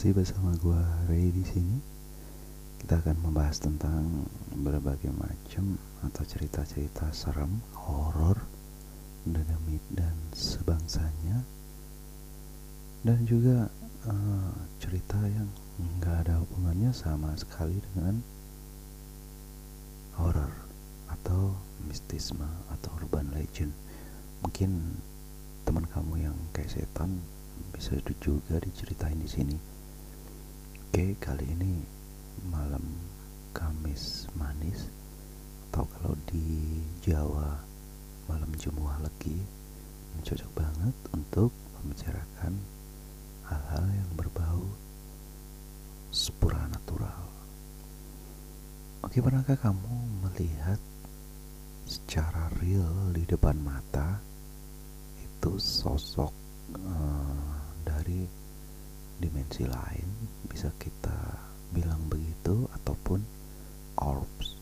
Masih bersama gua Ray di sini. Kita akan membahas tentang berbagai macam atau cerita-cerita serem, horor, dinamit dan sebangsanya. Dan juga uh, cerita yang nggak ada hubungannya sama sekali dengan horor atau mistisme atau urban legend. Mungkin teman kamu yang kayak setan bisa juga diceritain di sini. Oke, kali ini malam Kamis manis atau kalau di Jawa malam Jumat lagi cocok banget untuk membicarakan hal-hal yang berbau supranatural. Oke, pernahkah kamu melihat secara real di depan mata itu sosok uh, dari dimensi lain bisa kita bilang begitu ataupun orbs.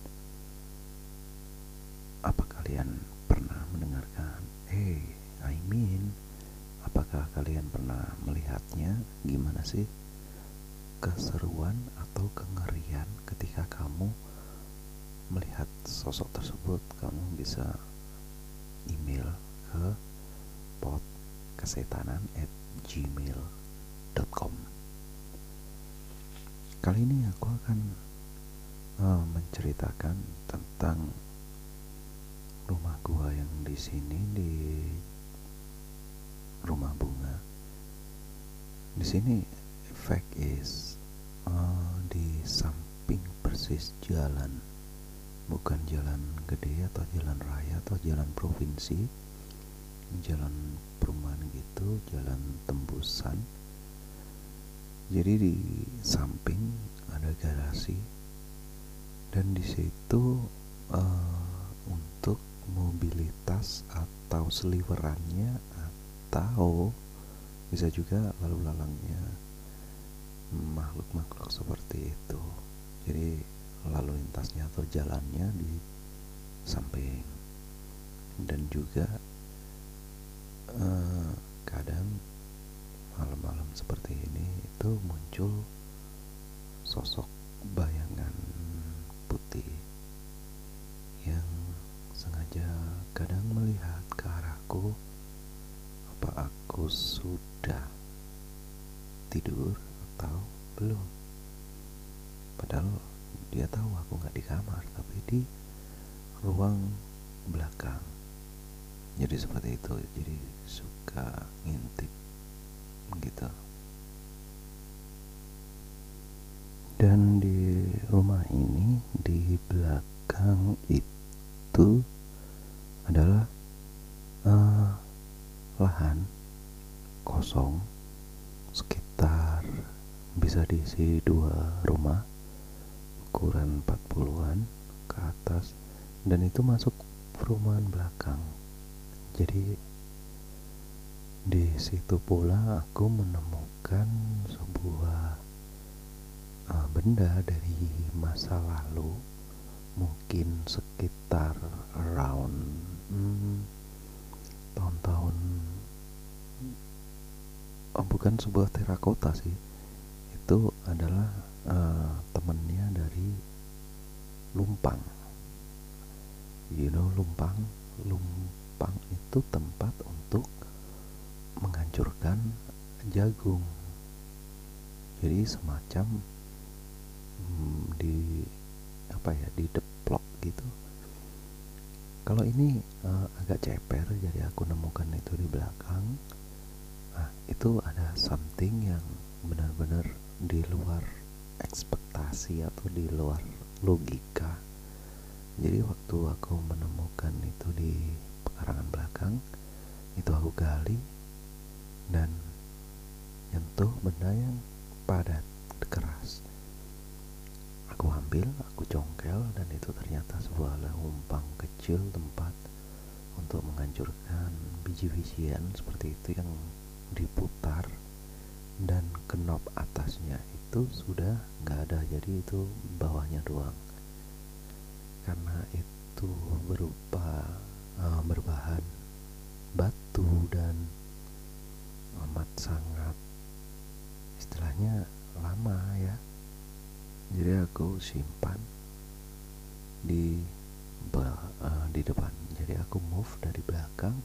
Apa kalian pernah mendengarkan hey I mean apakah kalian pernah melihatnya? Gimana sih keseruan atau kengerian ketika kamu melihat sosok tersebut? Kamu bisa email ke kesetanan at gmail.com Kali ini aku akan uh, menceritakan tentang rumah gua yang di sini di rumah bunga. Di sini fact is uh, di samping persis jalan. Bukan jalan gede atau jalan raya atau jalan provinsi. Jalan perumahan gitu jalan tembusan jadi di samping ada garasi. Dan di situ uh, untuk mobilitas atau seliwerannya atau bisa juga lalu lalangnya makhluk-makhluk seperti itu. Jadi lalu lintasnya atau jalannya di samping. Dan juga uh, kadang malam-malam seperti ini itu muncul sosok bayangan putih yang sengaja kadang melihat ke arahku apa aku sudah tidur atau belum padahal dia tahu aku nggak di kamar tapi di ruang belakang jadi seperti itu jadi suka ngintip gitu dan di rumah ini di belakang itu adalah uh, lahan kosong sekitar bisa diisi dua rumah ukuran 40-an ke atas dan itu masuk perumahan belakang. Jadi di situ pula aku menemukan sebuah benda dari masa lalu mungkin sekitar around hmm, tahun-tahun oh, bukan sebuah terakota sih. Itu adalah uh, temennya dari lumpang. You know lumpang? Lumpang itu tempat untuk menghancurkan jagung. Jadi semacam di apa ya di deplok gitu. Kalau ini uh, agak ceper jadi aku nemukan itu di belakang. Nah itu ada something yang benar-benar di luar ekspektasi atau di luar logika. Jadi waktu aku menemukan itu di karangan belakang itu aku gali dan nyentuh benda yang padat keras aku ambil aku congkel dan itu ternyata sebuah lumpang kecil tempat untuk menghancurkan biji-bijian seperti itu yang diputar dan kenop atasnya itu sudah nggak ada. Jadi itu bawahnya doang. Karena itu berupa uh, berbahan batu dan amat sangat istilahnya lama ya jadi aku simpan di uh, di depan. Jadi aku move dari belakang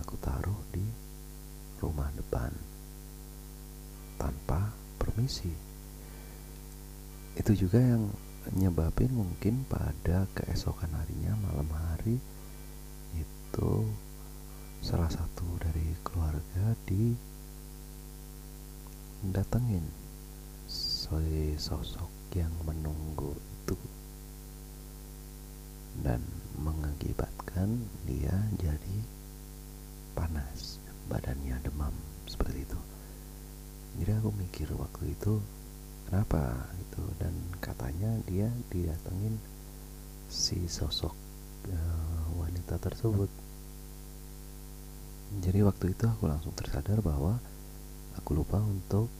aku taruh di rumah depan tanpa permisi. Itu juga yang nyebabin mungkin pada keesokan harinya malam hari itu salah satu dari keluarga di datengin sosok yang menunggu itu dan mengakibatkan dia jadi panas badannya demam seperti itu. Jadi aku mikir waktu itu kenapa? itu dan katanya dia didatengin si sosok uh, wanita tersebut. Jadi waktu itu aku langsung tersadar bahwa aku lupa untuk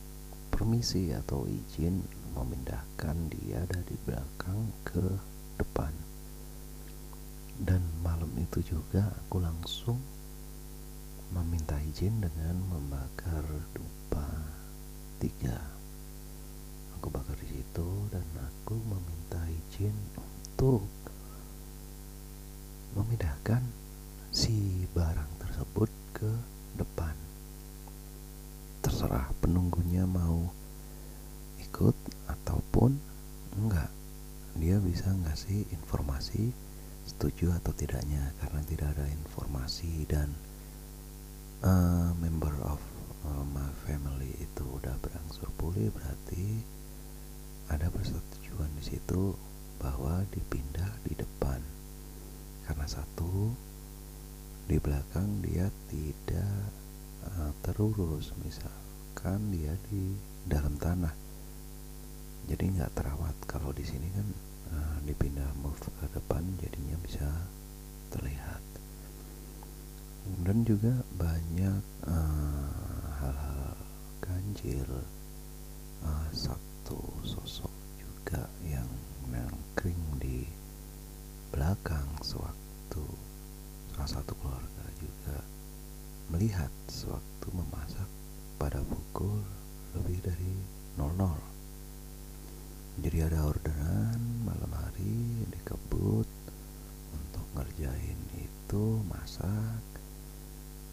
permisi atau izin memindahkan dia dari belakang ke depan. Dan malam itu juga aku langsung meminta izin dengan membakar dupa tiga. Aku bakar di situ dan aku meminta izin untuk setuju atau tidaknya karena tidak ada informasi dan uh, member of uh, my family itu udah berangsur pulih berarti ada persetujuan di situ bahwa dipindah di depan. Karena satu di belakang dia tidak uh, terurus. Misalkan dia di dalam tanah. Jadi nggak terawat. Kalau di sini kan uh, dipindah move ke depan jadinya bisa terlihat. Dan juga banyak uh, hal-hal ganjil. Uh, satu sosok juga yang nangkring di belakang sewaktu salah satu keluarga juga melihat sewaktu memasak pada pukul lebih dari 00 jadi ada orderan malam hari dikebut untuk ngerjain itu masak.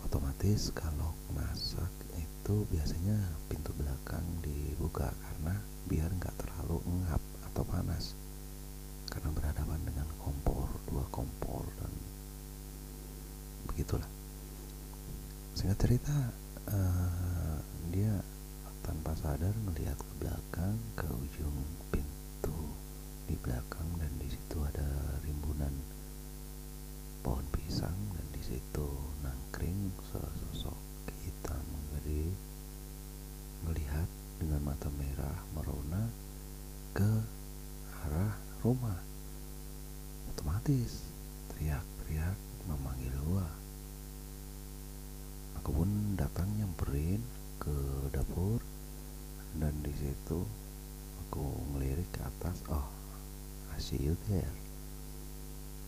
Otomatis kalau masak itu biasanya pintu belakang dibuka karena biar nggak terlalu ngap atau panas. Karena berhadapan dengan kompor dua kompor dan begitulah. Singkat cerita uh, dia tanpa sadar melihat ke belakang ke ujung pintu di belakang dan di situ ada rimbunan pohon pisang dan di situ nangkring sosok hitam jadi melihat dengan mata merah merona ke arah rumah. Otomatis teriak-teriak memanggil gua. Aku pun datang nyamperin ke dapur dan di situ aku ngelirik ke atas oh see you there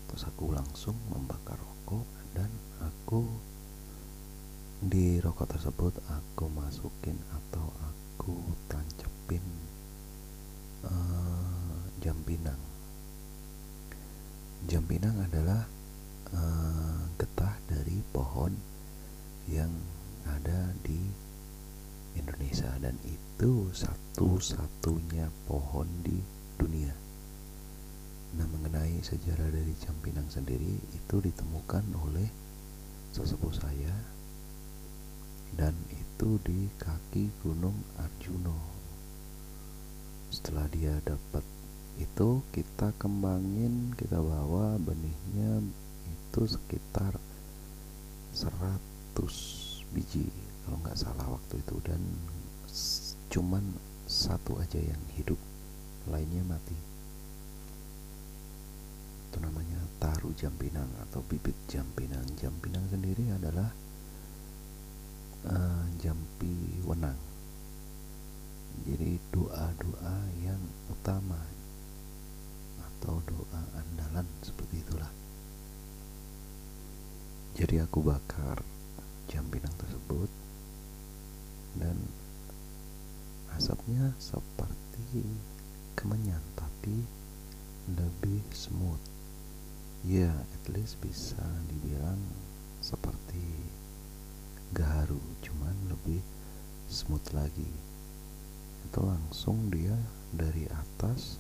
terus aku langsung membakar rokok dan aku di rokok tersebut aku masukin atau aku tancepin uh, jam pinang jam pinang adalah uh, getah dari pohon yang ada di Indonesia dan itu satu-satunya pohon di dunia. Nah mengenai sejarah dari Jampinang sendiri itu ditemukan oleh sesepuh saya dan itu di kaki Gunung Arjuno. Setelah dia dapat itu kita kembangin, kita bawa benihnya itu sekitar 100 biji kalau nggak salah waktu itu dan cuman satu aja yang hidup lainnya mati itu namanya taru jampinang atau bibit jampinang jampinang sendiri adalah uh, jampi wenang. Jadi doa-doa yang utama atau doa andalan seperti itulah. Jadi aku bakar jampinang tersebut dan asapnya seperti kemenyan tapi lebih smooth ya at least bisa dibilang seperti gaharu cuman lebih smooth lagi. Itu langsung dia dari atas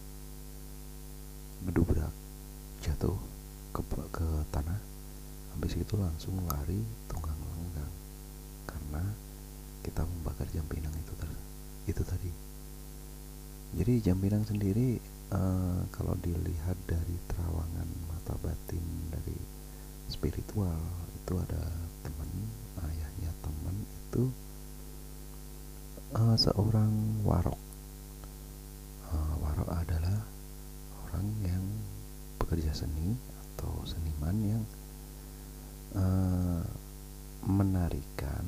ngedubrak jatuh ke, ke tanah. Habis itu langsung lari tunggang langgang karena kita membakar jam pinang itu ter itu tadi. Jadi jam pinang sendiri uh, kalau dilihat dari terawangan mata batin dari spiritual itu ada teman ayahnya teman itu uh, seorang warok. Uh, warok adalah orang yang pekerja seni atau seniman yang uh, menarikan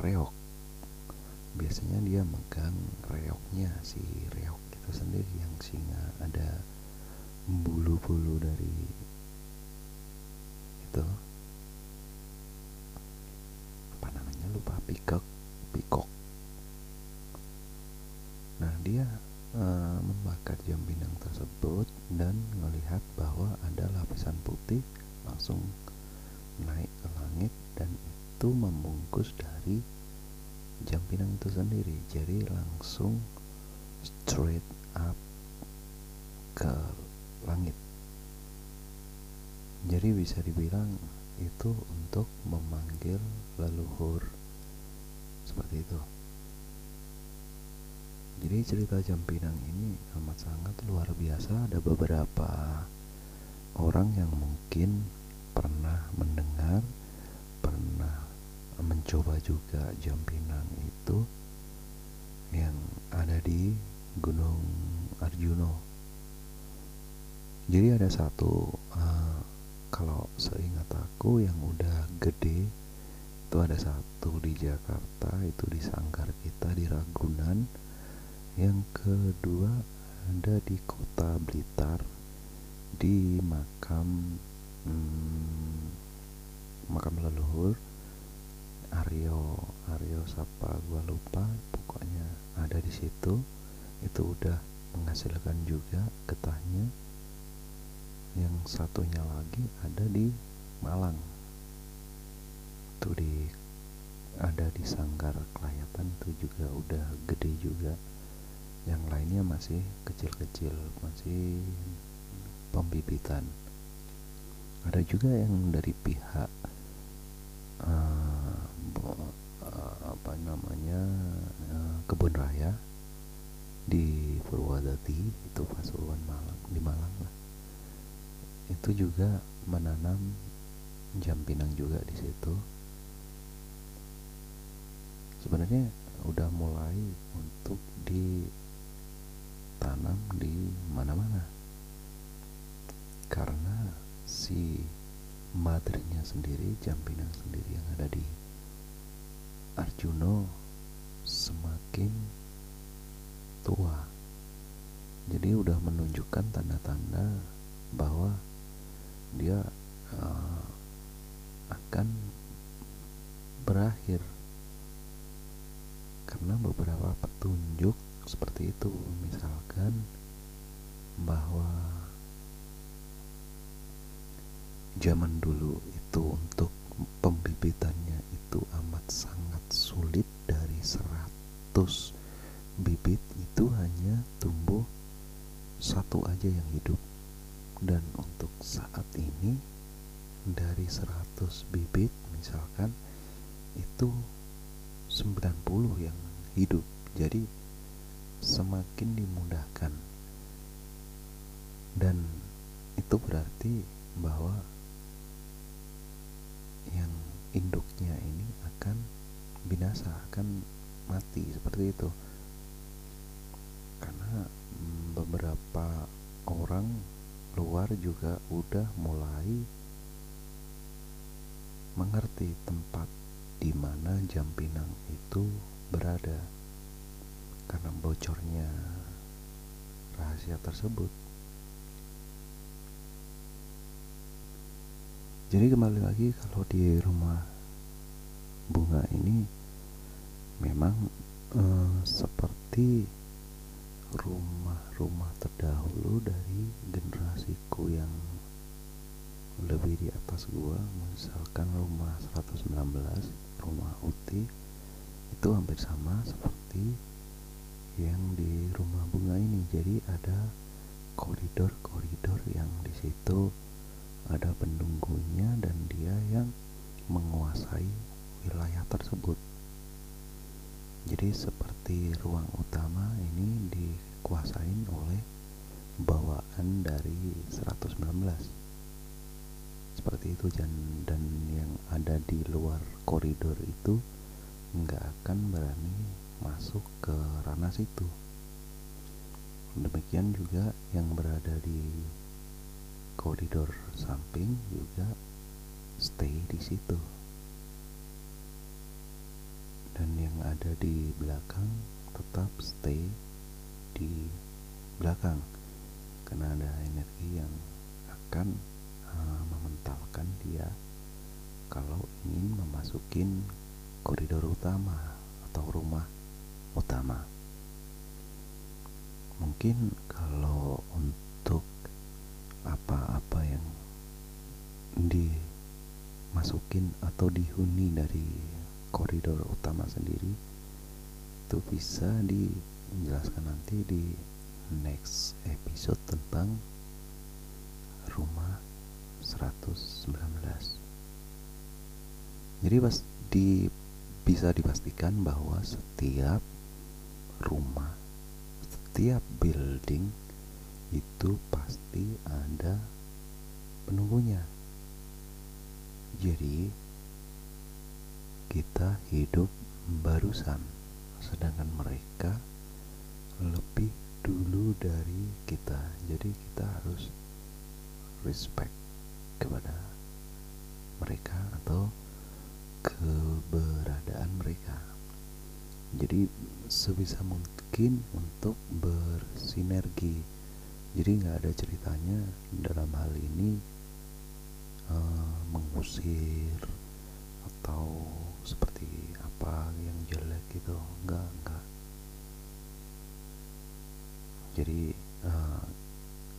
reok. Biasanya dia megang reoknya si reok itu sendiri yang singa ada bulu-bulu dari itu. Apa namanya? Lupa pikok pikok nah dia uh, membakar jam tersebut dan melihat bahwa ada lapisan putih langsung naik ke langit dan itu membungkus dari jam pinang itu sendiri. Jadi langsung straight up ke langit jadi bisa dibilang itu untuk memanggil leluhur. Seperti itu. Jadi cerita jam pinang ini amat sangat luar biasa. Ada beberapa orang yang mungkin pernah mendengar pernah mencoba juga jam pinang itu yang ada di Gunung Arjuno. Jadi ada satu uh, kalau seingat aku yang udah gede itu ada satu di Jakarta itu di Sanggar kita di Ragunan. Yang kedua ada di kota Blitar di makam hmm, makam leluhur Aryo Aryo siapa gua lupa pokoknya ada di situ. Itu udah menghasilkan juga getahnya yang satunya lagi ada di Malang. Itu di ada di Sanggar Kelayatan itu juga udah gede juga. Yang lainnya masih kecil-kecil masih pembibitan. Ada juga yang dari pihak uh, apa namanya uh, kebun raya di Purwadati itu Pasuruan Malang di Malang lah itu juga menanam jam pinang juga di situ. Sebenarnya udah mulai untuk ditanam di mana-mana. Karena si materinya sendiri jam pinang sendiri yang ada di Arjuno semakin tua. Jadi udah menunjukkan tanda-tanda bahwa dia uh, akan berakhir. Karena beberapa petunjuk seperti itu misalkan bahwa zaman dulu itu untuk pembibitannya itu amat sangat sulit. Dari 100 bibit itu hanya tumbuh satu aja yang hidup dan untuk saat ini dari 100 bibit misalkan itu 90 yang hidup. Jadi semakin dimudahkan. Dan itu berarti bahwa yang induknya ini akan binasa akan mati seperti itu. Karena beberapa orang luar juga udah mulai mengerti tempat di mana jam pinang itu berada karena bocornya rahasia tersebut. Jadi kembali lagi kalau di rumah bunga ini memang uh, seperti rumah-rumah terdahulu dari generasiku yang lebih di atas gua misalkan rumah 119 rumah Uti itu hampir sama seperti yang di rumah bunga ini. Jadi ada koridor-koridor yang di situ ada penunggunya dan dia yang menguasai wilayah tersebut. Jadi seperti ruang utama ini dikuasain oleh bawaan dari 119 seperti itu dan dan yang ada di luar koridor itu nggak akan berani masuk ke ranah situ. Demikian juga yang berada di koridor samping juga stay di situ. Dan yang ada di belakang tetap stay di belakang karena ada energi yang akan uh, mementalkan dia kalau ingin memasukin koridor utama atau rumah utama. Mungkin kalau untuk apa-apa yang dimasukin atau dihuni dari koridor utama sendiri itu bisa dijelaskan nanti di next episode tentang rumah 119 jadi pas di bisa dipastikan bahwa setiap rumah setiap building itu pasti ada penunggunya jadi kita hidup barusan, sedangkan mereka lebih dulu dari kita. Jadi kita harus respect kepada mereka atau keberadaan mereka. Jadi sebisa mungkin untuk bersinergi. Jadi nggak ada ceritanya dalam hal ini uh, mengusir atau seperti apa yang jelek gitu enggak enggak jadi uh,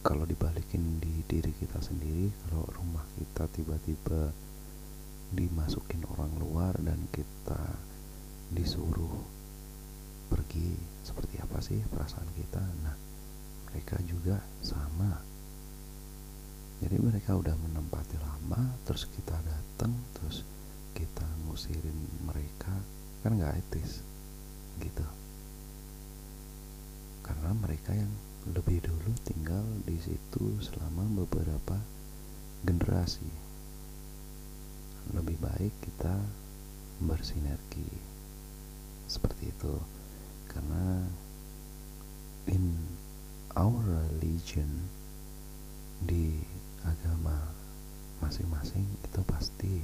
kalau dibalikin di diri kita sendiri kalau rumah kita tiba-tiba dimasukin orang luar dan kita disuruh pergi seperti apa sih perasaan kita? Nah mereka juga sama. Jadi mereka udah menempati lama terus kita datang terus kita ngusirin mereka kan nggak etis gitu. Karena mereka yang lebih dulu tinggal di situ selama beberapa generasi lebih baik kita bersinergi seperti itu karena in our religion di agama masing-masing itu pasti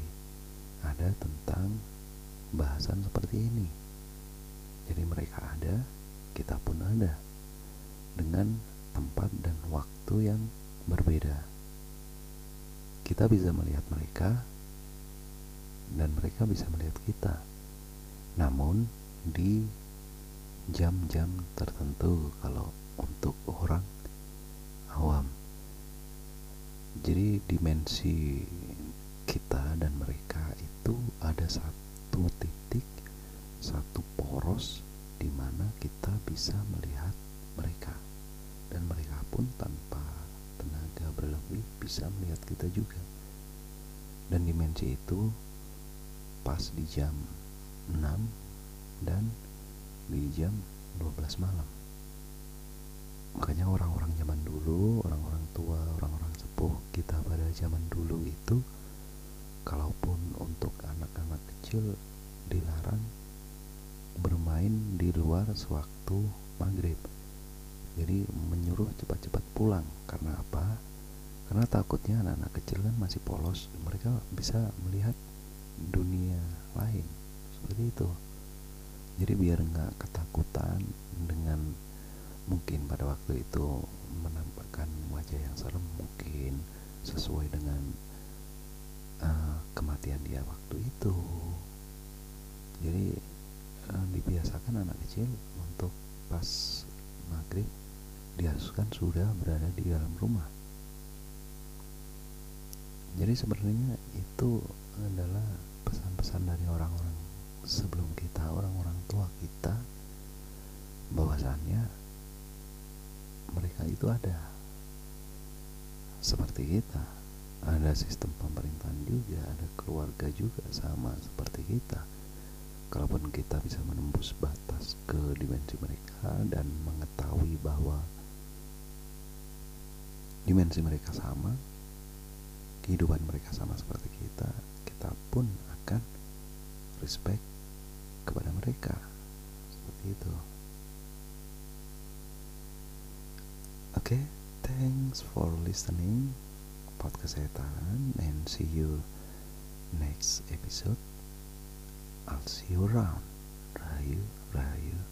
ada tentang bahasan seperti ini. Jadi mereka ada, kita pun ada. Dengan tempat dan waktu yang berbeda. Kita bisa melihat mereka dan mereka bisa melihat kita. Namun di jam-jam tertentu kalau untuk orang awam. Jadi dimensi kita dan mereka itu ada satu titik satu poros di mana kita bisa melihat bisa melihat kita juga. Dan dimensi itu pas di jam 6 dan di jam 12 malam. Makanya orang-orang zaman dulu orang-orang tua orang-orang sepuh kita pada zaman dulu itu kalaupun untuk anak-anak kecil dilarang bermain di luar sewaktu maghrib. Jadi menyuruh cepat-cepat pulang. Karena apa karena takutnya anak-anak kecil kan masih polos mereka bisa melihat dunia lain. Seperti itu. Jadi biar nggak ketakutan dengan mungkin pada waktu itu menampakkan wajah yang serem mungkin sesuai dengan uh, kematian dia waktu itu. Jadi uh, dibiasakan anak kecil untuk pas maghrib diharuskan sudah berada di dalam rumah jadi sebenarnya itu adalah pesan-pesan dari orang-orang sebelum kita orang-orang tua kita bahwasannya mereka itu ada. Seperti kita ada sistem pemerintahan juga ada keluarga juga sama seperti kita. Kalaupun kita bisa menembus batas ke dimensi mereka dan mengetahui bahwa dimensi mereka sama kehidupan mereka sama seperti kita kita pun akan respect kepada mereka. Seperti itu. Oke okay, thanks for listening podcast setan and see you next episode. I'll see you around. Rayu Rayu